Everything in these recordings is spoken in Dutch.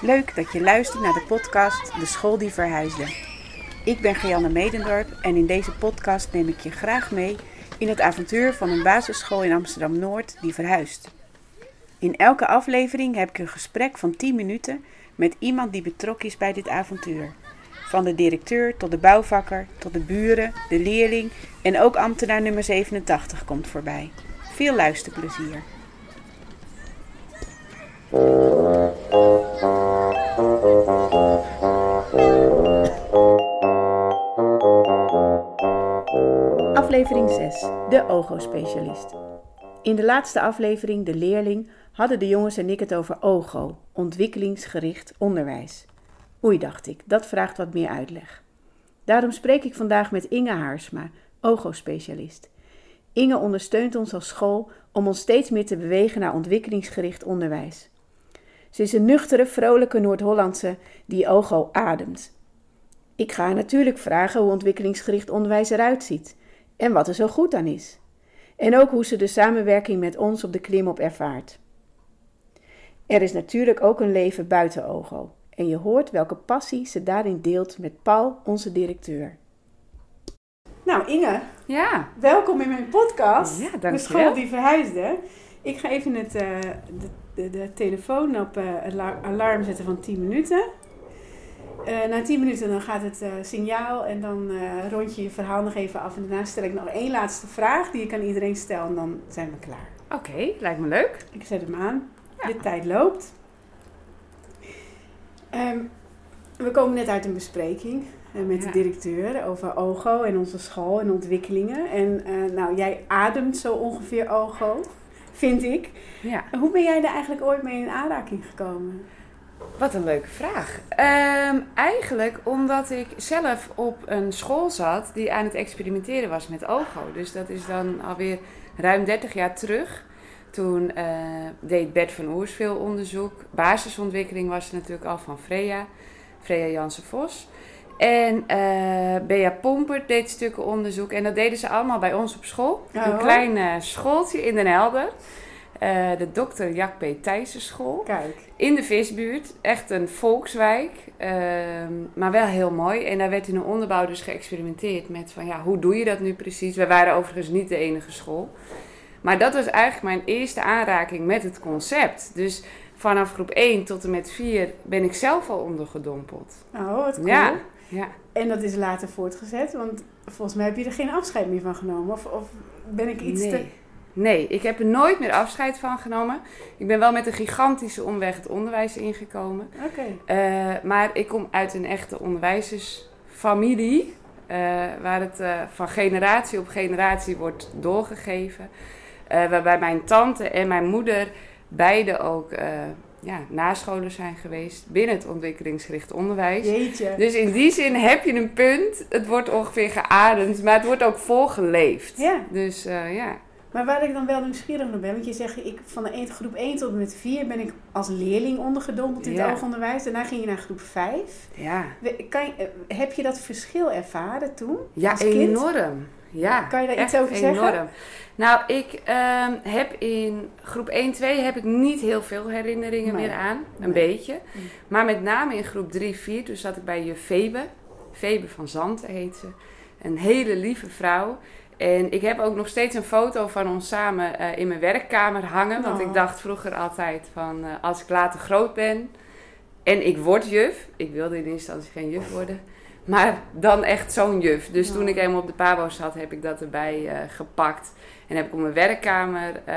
Leuk dat je luistert naar de podcast De School die Verhuisde. Ik ben Gianne Medendorp en in deze podcast neem ik je graag mee in het avontuur van een basisschool in Amsterdam Noord die verhuist. In elke aflevering heb ik een gesprek van 10 minuten met iemand die betrokken is bij dit avontuur. Van de directeur tot de bouwvakker, tot de buren, de leerling en ook ambtenaar nummer 87 komt voorbij. Veel luisterplezier. In de laatste aflevering, De Leerling, hadden de jongens en ik het over OGO, ontwikkelingsgericht onderwijs. Oei, dacht ik, dat vraagt wat meer uitleg. Daarom spreek ik vandaag met Inge Haarsma, OGO-specialist. Inge ondersteunt ons als school om ons steeds meer te bewegen naar ontwikkelingsgericht onderwijs. Ze is een nuchtere, vrolijke Noord-Hollandse die OGO ademt. Ik ga haar natuurlijk vragen hoe ontwikkelingsgericht onderwijs eruit ziet en wat er zo goed aan is. En ook hoe ze de samenwerking met ons op de klimop ervaart. Er is natuurlijk ook een leven buiten OGO en je hoort welke passie ze daarin deelt met Paul, onze directeur. Nou, Inge. Ja. Welkom in mijn podcast. Ja, dankjewel. De school die verhuisde. Ik ga even het, uh, de, de, de, telefoon op uh, alarm zetten van 10 minuten. Uh, na 10 minuten dan gaat het signaal en dan rond je je verhaal nog even af. En daarna stel ik nog één laatste vraag die ik aan iedereen stel en dan zijn we klaar. Oké, okay, lijkt me leuk. Ik zet hem aan. Ja. De tijd loopt. Um, we komen net uit een bespreking met ja. de directeur over OGO en onze school en ontwikkelingen. En nou, jij ademt zo ongeveer OGO, vind ik. Ja. Hoe ben jij er eigenlijk ooit mee in aanraking gekomen? Wat een leuke vraag. Um, eigenlijk omdat ik zelf op een school zat die aan het experimenteren was met OGO. Dus dat is dan alweer ruim 30 jaar terug. Toen uh, deed Bert van Oers veel onderzoek. Basisontwikkeling was er natuurlijk al van Freya, Freya Jansen-Vos. En uh, Bea Pompert deed stukken onderzoek. En dat deden ze allemaal bij ons op school. Oh, een klein uh, schooltje in Den Helder. Uh, de dokter Jack P. Thijssen school. Kijk. In de visbuurt. Echt een volkswijk. ehm, maar wel heel mooi. En daar werd in een onderbouw dus geëxperimenteerd met van ja, hoe doe je dat nu precies? We waren overigens niet de enige school. Maar dat was eigenlijk mijn eerste aanraking met het concept. Dus vanaf groep 1 tot en met 4 ben ik zelf al ondergedompeld. Oh, wat cool. Ja, ja. En dat is later voortgezet, want volgens mij heb je er geen afscheid meer van genomen. Of, of ben ik iets nee. te... Nee, ik heb er nooit meer afscheid van genomen. Ik ben wel met een gigantische omweg het onderwijs ingekomen. Oké. Uh, maar ik kom uit een echte onderwijzersfamilie. Uh, waar het uh, van generatie op generatie wordt doorgegeven. waarbij mijn tante en mijn moeder beide ook ja, nascholen zijn geweest binnen het ontwikkelingsgericht onderwijs. Jeetje. Dus in die zin heb je een punt. Het wordt ongeveer geademd, maar het wordt ook volgeleefd. Ja. Dus uh, ja. Maar waar ik dan wel nieuwsgierig naar ben, want je zegt, ik, van de groep 1 tot en met 4 ben ik als leerling ondergedompeld in Ja. het oogonderwijs. Daarna ging je naar groep 5. Ja, Kan je, eh, heb je dat verschil ervaren toen? ja als kind? enorm. Ja, Kan je daar iets over zeggen? enorm. Nou, ik ehm, heb in groep 1, 2 heb ik niet heel veel herinneringen Nee. meer aan. Een Nee. beetje. Maar met name in groep 3, 4, toen zat ik bij juf Febe. Febe van Zanten heet ze. Een hele lieve vrouw. En ik heb ook nog steeds een foto van ons samen eh, in mijn werkkamer hangen. Want Oh. ik dacht vroeger altijd van eh, als ik later groot ben en ik word juf. Ik wilde in eerste instantie geen juf worden. Maar dan echt zo'n juf. Dus toen Oh. ik helemaal op de pabo zat, heb ik dat erbij eh, gepakt. En heb ik op mijn werkkamer eh,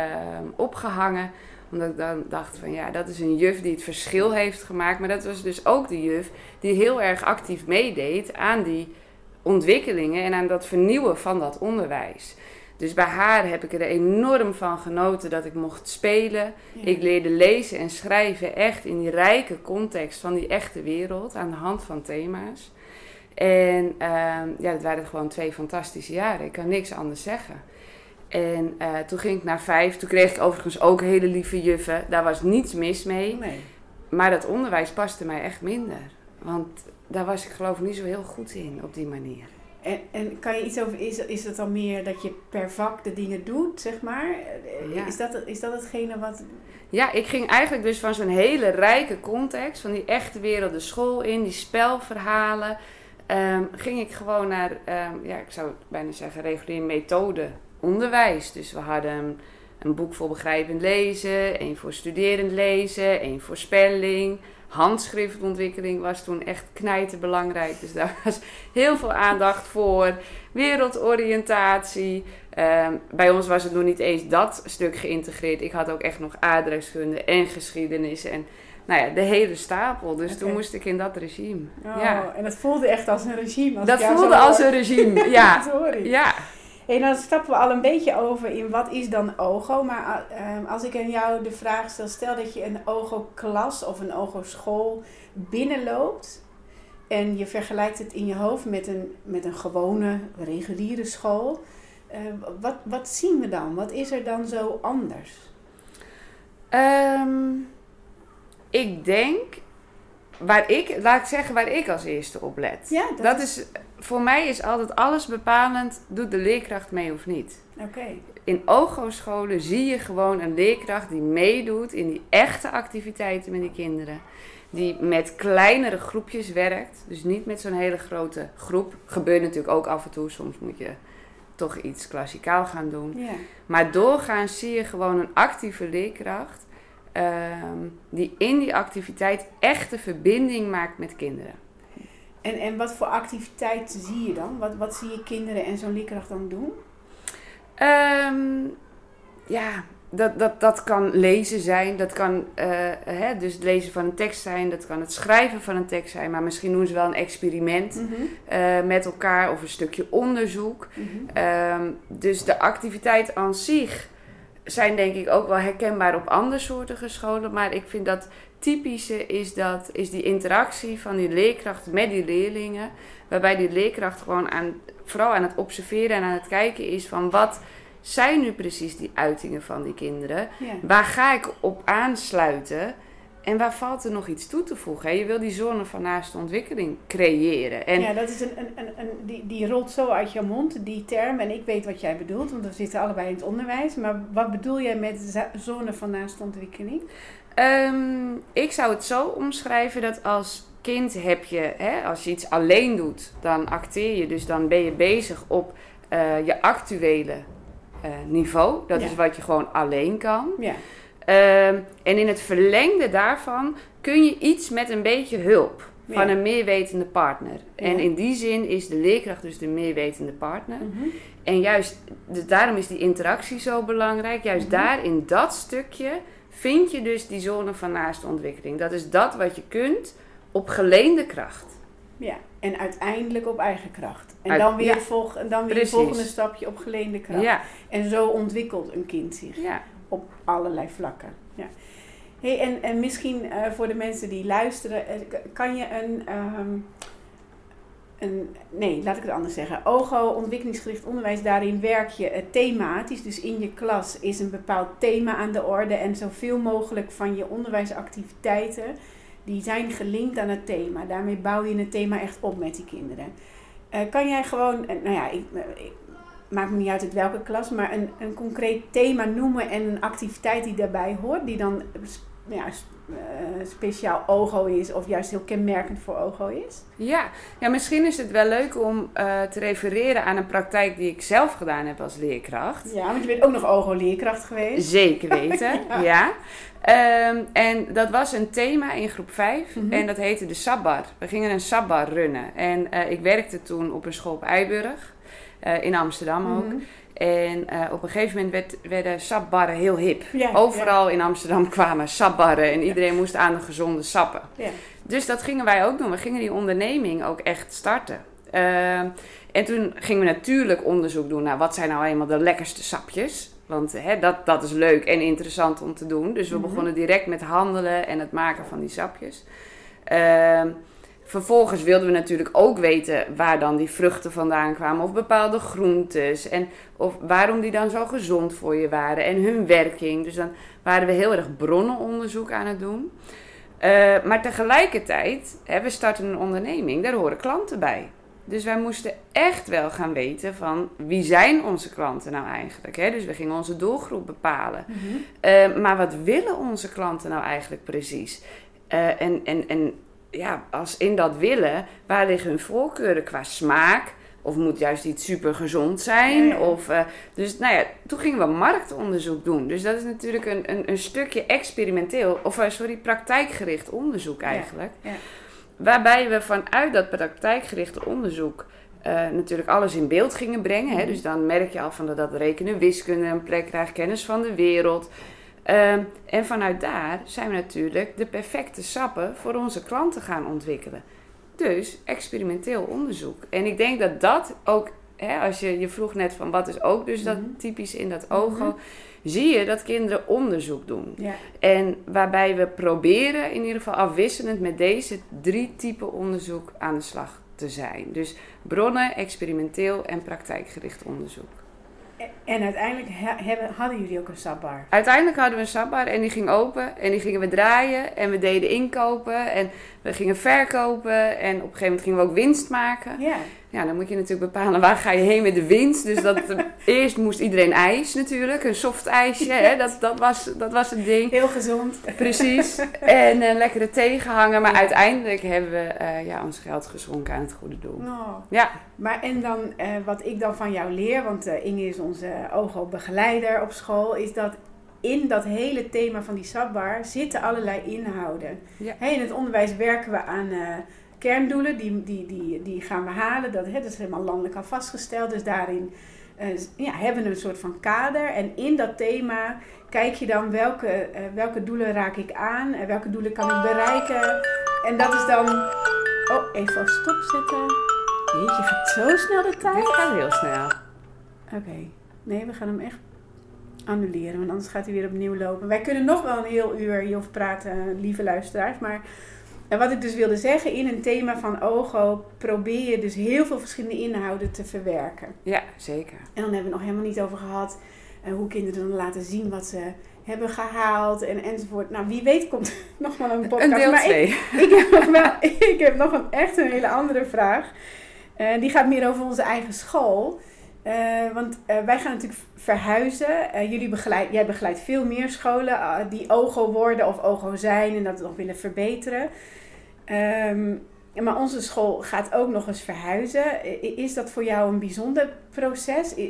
opgehangen. Omdat ik dan dacht van ja, dat is een juf die het verschil heeft gemaakt. Maar dat was dus ook de juf die heel erg actief meedeed aan die ontwikkelingen en aan dat vernieuwen van dat onderwijs. Dus bij haar heb ik er enorm van genoten dat ik mocht spelen. Ja. Ik leerde lezen en schrijven echt in die rijke context van die echte wereld aan de hand van thema's. En ehm, ja, dat waren gewoon twee fantastische jaren. Ik kan niks anders zeggen. En eh, toen ging ik naar vijf. Toen kreeg ik overigens ook hele lieve juffen. Daar was niets mis mee. Nee. Maar dat onderwijs paste mij echt minder. Want daar was ik geloof ik niet zo heel goed in op die manier. En, en kan je iets over, is, is het dan meer dat je per vak de dingen doet, zeg maar? Ja. Is, dat, is dat hetgene wat... Ja, ik ging eigenlijk dus van zo'n hele rijke context, van die echte wereld de school in, die spelverhalen, ehm, ging ik gewoon naar, ehm, ja, ik zou bijna zeggen, regulier methode onderwijs. Dus we hadden een, een boek voor begrijpend lezen, één voor studerend lezen, één voor spelling. Handschriftontwikkeling was toen echt knijterbelangrijk. Dus daar was heel veel aandacht voor. Wereldoriëntatie. Ehm, bij ons was het nog niet eens dat stuk geïntegreerd. Ik had ook echt nog aardrijkskunde en geschiedenis. En nou ja, de hele stapel. Dus toen moest ik in dat regime. Oh, ja. En dat voelde echt als een regime. Als Dat voelde als hoor. een regime. Ja. Ja. Hey, nou stappen we al een beetje over in wat is dan OGO. Maar eh, als ik aan jou de vraag stel, stel dat je een OGO-klas of een OGO-school binnenloopt. En je vergelijkt het in je hoofd met een, met een gewone, reguliere school. Eh, wat, wat zien we dan? Wat is er dan zo anders? Ehm, ik denk, waar ik, laat ik zeggen waar ik als eerste op let. Ja, Dat, is, voor mij is altijd alles bepalend, doet de leerkracht mee of niet. Oké. In OGO-scholen zie je gewoon een leerkracht die meedoet in die echte activiteiten met die kinderen. Die met kleinere groepjes werkt. Dus niet met zo'n hele grote groep. Gebeurt natuurlijk ook af en toe. Soms moet je toch iets klassikaal gaan doen. Maar doorgaans zie je gewoon een actieve leerkracht. ehm, die in die activiteit echte verbinding maakt met kinderen. En, en wat voor activiteiten zie je dan? Wat, wat zie je kinderen en zo'n leerkracht dan doen? Ehm, ja, dat, dat, dat kan lezen zijn. Dat kan eh, hè, dus het lezen van een tekst zijn. Dat kan het schrijven van een tekst zijn. Maar misschien doen ze wel een experiment Mhm. eh, met elkaar of een stukje onderzoek. Mhm. Ehm, dus de activiteit aan zich zijn denk ik ook wel herkenbaar op andere soorten scholen. Maar ik vind dat typische is, dat, is die interactie van die leerkracht met die leerlingen. Waarbij die leerkracht gewoon aan, vooral aan het observeren en aan het kijken is van wat zijn nu precies die uitingen van die kinderen. Ja. Waar ga ik op aansluiten? En waar valt er nog iets toe te voegen? hè? Je wil die zone van naaste ontwikkeling creëren. En ja, dat is een, een, een, die, die rolt zo uit je mond, die term. En ik weet wat jij bedoelt, want we zitten allebei in het onderwijs. Maar wat bedoel jij met zone van naaste ontwikkeling? Ehm, ik zou het zo omschrijven dat als kind heb je, hè, als je iets alleen doet, dan acteer je. Dus dan ben je bezig op eh, je actuele eh, niveau. Dat Ja. is wat je gewoon alleen kan. Ja, Ehm, en in het verlengde daarvan kun je iets met een beetje hulp van een meerwetende partner. En in die zin is de leerkracht dus de meerwetende partner. Mhm. En juist, dus daarom is die interactie zo belangrijk. Juist Mhm. daar in dat stukje vind je dus die zone van naaste ontwikkeling. Dat is dat wat je kunt op geleende kracht. ja. En uiteindelijk op eigen kracht. En Uit- dan weer, ja. volg, en dan weer het volgende stapje op geleende kracht. Ja, En zo ontwikkelt een kind zich ja. op allerlei vlakken. Ja. Hey, en, en misschien eh, voor de mensen die luisteren, eh, kan je een, ehm, Nee, laat ik het anders zeggen. OGO, ontwikkelingsgericht onderwijs, daarin werk je thematisch. Dus in je klas is een bepaald thema aan de orde. En zoveel mogelijk van je onderwijsactiviteiten, die zijn gelinkt aan het thema. Daarmee bouw je het thema echt op met die kinderen. Eh, kan jij gewoon, eh, nou ja, eh, ik maakt me niet uit uit welke klas, maar een, een concreet thema noemen en een activiteit die daarbij hoort, die dan ja, eh, speciaal OGO is of juist heel kenmerkend voor OGO is? Ja. ja, misschien is het wel leuk om eh, te refereren aan een praktijk die ik zelf gedaan heb als leerkracht. Ja, want je bent ook nog OGO-leerkracht geweest. Zeker weten, Ja. ja. Ehm, en dat was een thema in groep 5 Mhm. en dat heette de Sabbar. We gingen een Sabbar runnen. En eh, ik werkte toen op een school op Eiburg, eh, in Amsterdam ook. Mhm. En eh, op een gegeven moment werd, werden sapbarren heel hip. Ja, Overal in Amsterdam kwamen sapbarren en iedereen moest aan de gezonde sappen. Dus dat gingen wij ook doen. We gingen die onderneming ook echt starten. Ehm, en toen gingen we natuurlijk onderzoek doen naar wat zijn nou eenmaal de lekkerste sapjes. Want hè, dat, dat is leuk en interessant om te doen. Dus we Mhm. begonnen direct met handelen en het maken van die sapjes. Ehm, vervolgens wilden we natuurlijk ook weten waar dan die vruchten vandaan kwamen. Of bepaalde groentes. En of waarom die dan zo gezond voor je waren. En hun werking. Dus dan waren we heel erg bronnenonderzoek aan het doen. Eh, maar tegelijkertijd, hè, we starten een onderneming. Daar horen klanten bij. Dus wij moesten echt wel gaan weten van wie zijn onze klanten nou eigenlijk. Hè? Dus we gingen onze doelgroep bepalen. Eh, maar wat willen onze klanten nou eigenlijk precies? Eh, en, en, en ja, als in dat willen, waar liggen hun voorkeuren qua smaak? Of moet juist iets super gezond zijn? Of, eh, dus nou ja, toen gingen we marktonderzoek doen. Dus dat is natuurlijk een, een, een stukje experimenteel, of eh, sorry, praktijkgericht onderzoek eigenlijk. ja. Waarbij we vanuit dat praktijkgerichte onderzoek eh, natuurlijk alles in beeld gingen brengen. Hè? Dus dan merk je al van dat, dat rekenen, wiskunde een plek krijgt, kennis van de wereld. Ehm, en vanuit daar zijn we natuurlijk de perfecte sappen voor onze klanten gaan ontwikkelen. Dus experimenteel onderzoek. En ik denk dat dat ook, hè, als je, je vroeg net van wat is ook dus dat Mhm. typisch in dat OGO, zie je dat kinderen onderzoek doen. Ja. En waarbij we proberen in ieder geval afwisselend met deze drie typen onderzoek aan de slag te zijn. Dus bronnen, experimenteel en praktijkgericht onderzoek. En uiteindelijk hebben, hadden jullie ook een sapbar. Uiteindelijk hadden we een sapbar en die ging open en die gingen we draaien en we deden inkopen en we gingen verkopen en op een gegeven moment gingen we ook winst maken. Ja. Ja, dan moet je natuurlijk bepalen waar ga je heen met de winst. Dus dat, eerst moest iedereen ijs natuurlijk, een soft ijsje, hè? Dat, dat, was, dat was het ding. Heel gezond. Precies. En een lekkere thee gehangen. Maar Ja. uiteindelijk hebben we eh, ja, ons geld geschonken aan het goede doel. Nou, Ja, Maar en dan, eh, wat ik dan van jou leer, want eh, Inge is onze OGO-begeleider op school, is dat in dat hele thema van die sapbar zitten allerlei inhouden. Ja. Hè, in het onderwijs werken we aan kerndoelen, die, die, die, die gaan we halen. Dat, hè, dat is helemaal landelijk al vastgesteld. Dus daarin ja, hebben een soort van kader. En in dat thema kijk je dan welke, eh, welke doelen raak ik aan, en welke doelen kan ik bereiken. En dat is dan. Oh, even op stop zetten. Jeetje, gaat zo snel de tijd? dit gaat heel snel. Oké, nee, we gaan hem echt annuleren, want anders gaat hij weer opnieuw lopen. Wij kunnen nog wel een heel uur hierover praten, lieve luisteraars. Maar en wat ik dus wilde zeggen, in een thema van OGO probeer je dus heel veel verschillende inhouden te verwerken. Ja, zeker. En dan hebben we het nog helemaal niet over gehad eh, hoe kinderen dan laten zien wat ze hebben gehaald en, enzovoort. Nou, wie weet komt nog wel een podcast. Een deel maar ik, 2. ik heb nog wel, ik heb nog een, echt een hele andere vraag. Eh, die gaat meer over onze eigen school. Eh, want wij gaan natuurlijk verhuizen. Eh, jullie begeleid, jij begeleidt veel meer scholen die OGO worden of OGO zijn en dat nog willen verbeteren. Ehm, maar onze school gaat ook nog eens verhuizen. Is dat voor jou een bijzonder proces? Eh,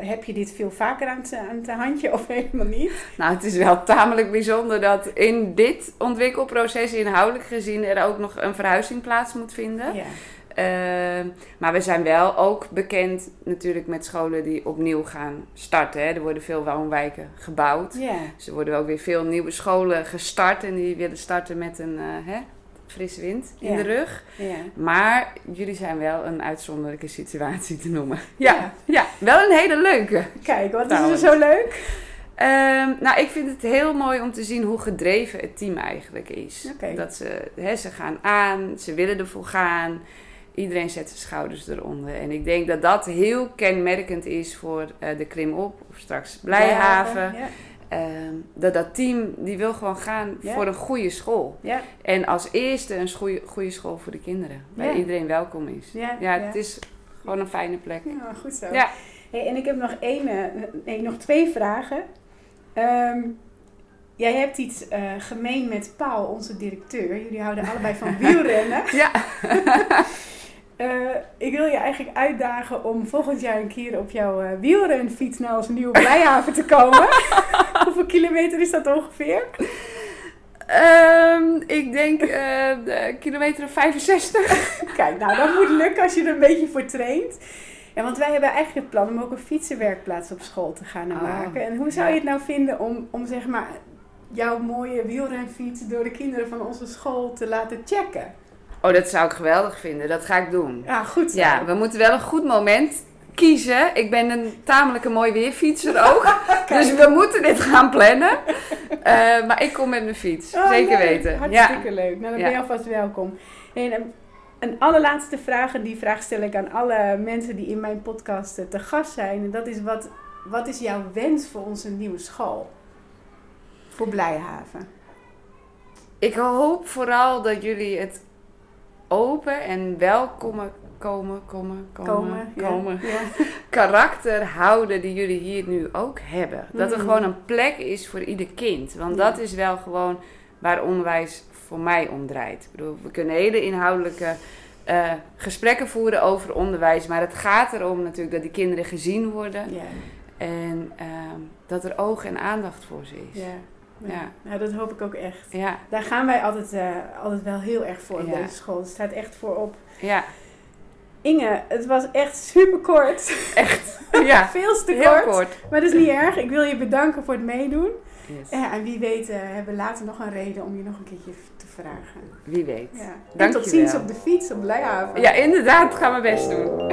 heb je dit veel vaker aan het, aan het handje of helemaal niet? Nou, het is wel tamelijk bijzonder dat in dit ontwikkelproces inhoudelijk gezien er ook nog een verhuizing plaats moet vinden. Ja. Ehm, maar we zijn wel ook bekend natuurlijk met scholen die opnieuw gaan starten. Hè. Er worden veel woonwijken gebouwd. Ja. Dus er worden ook weer veel nieuwe scholen gestart en die willen starten met een eh, hè, frisse wind in Ja. de rug. ja. Maar jullie zijn wel een uitzonderlijke situatie te noemen. Ja, Ja. ja. wel een hele leuke. Kijk, wat is er zo leuk? Ehm, nou, ik vind het heel mooi om te zien hoe gedreven het team eigenlijk is. Dat ze, hè, ze gaan aan, ze willen ervoor gaan. Iedereen zet zijn schouders eronder. En ik denk dat dat heel kenmerkend is voor eh, de Klim op of straks Blijhaven. Ja. Ehm, dat dat team, die wil gewoon gaan voor een goede school. En als eerste een goede, goede school voor de kinderen. Waar iedereen welkom is. Ja. het is gewoon een fijne plek. Ja, goed zo. Ja. Hey, en ik heb nog één, eh, nee, nog twee vragen. Ehm, jij hebt iets eh, gemeen met Paul, onze directeur. Jullie houden allebei van wielrennen. Ja. Eh, ik wil je eigenlijk uitdagen om volgend jaar een keer op jouw eh, wielrenfiets naar onze nieuwe Blijhaven te komen. Hoeveel kilometer is dat ongeveer? Ehm, ik denk de kilometer of 65. Kijk, nou dat moet lukken als je er een beetje voor traint. Ja, want wij hebben eigenlijk het plan om ook een fietsenwerkplaats op school te gaan Oh, maken. En hoe zou ja. je het nou vinden om, om zeg maar jouw mooie wielrenfiets door de kinderen van onze school te laten checken? Oh, dat zou ik geweldig vinden. Dat ga ik doen. Ja, goed. Ja, we moeten wel een goed moment kiezen. Ik ben een tamelijk een mooi weerfietser ook. dus we moeten dit gaan plannen. Eh, maar ik kom met mijn fiets. Oh, Zeker leuk. weten. Hartstikke leuk. Nou, dan ben je alvast welkom. En een, een allerlaatste vraag, en die vraag stel ik aan alle mensen die in mijn podcast eh, te gast zijn. En dat is, wat, wat is jouw wens voor onze nieuwe school? Voor Blijhaven. Ik hoop vooral dat jullie het open en welkome komen, komen, komen, Komen. ja. komen. Ja. karakter houden die jullie hier nu ook hebben. Dat er Mm. gewoon een plek is voor ieder kind. Want Ja. dat is wel gewoon waar onderwijs voor mij om draait. Ik bedoel, we kunnen hele inhoudelijke eh, gesprekken voeren over onderwijs. Maar het gaat erom natuurlijk dat die kinderen gezien worden. Ja. En ehm, dat er oog en aandacht voor ze is. Ja. Nou, dat hoop ik ook echt. Ja, Daar gaan wij altijd, eh, altijd wel heel erg voor op Ja. deze school. Het staat echt voor op. ja, Inge, het was echt super kort. echt. Ja, Veel te heel kort. kort. Maar dat is niet erg. Ik wil je bedanken voor het meedoen. Yes. Ja, en wie weet eh, hebben we later nog een reden om je nog een keertje te vragen. Wie weet. Ja. En tot ziens op de fiets op Blijhaven. Ja, inderdaad. Ik ga mijn best doen.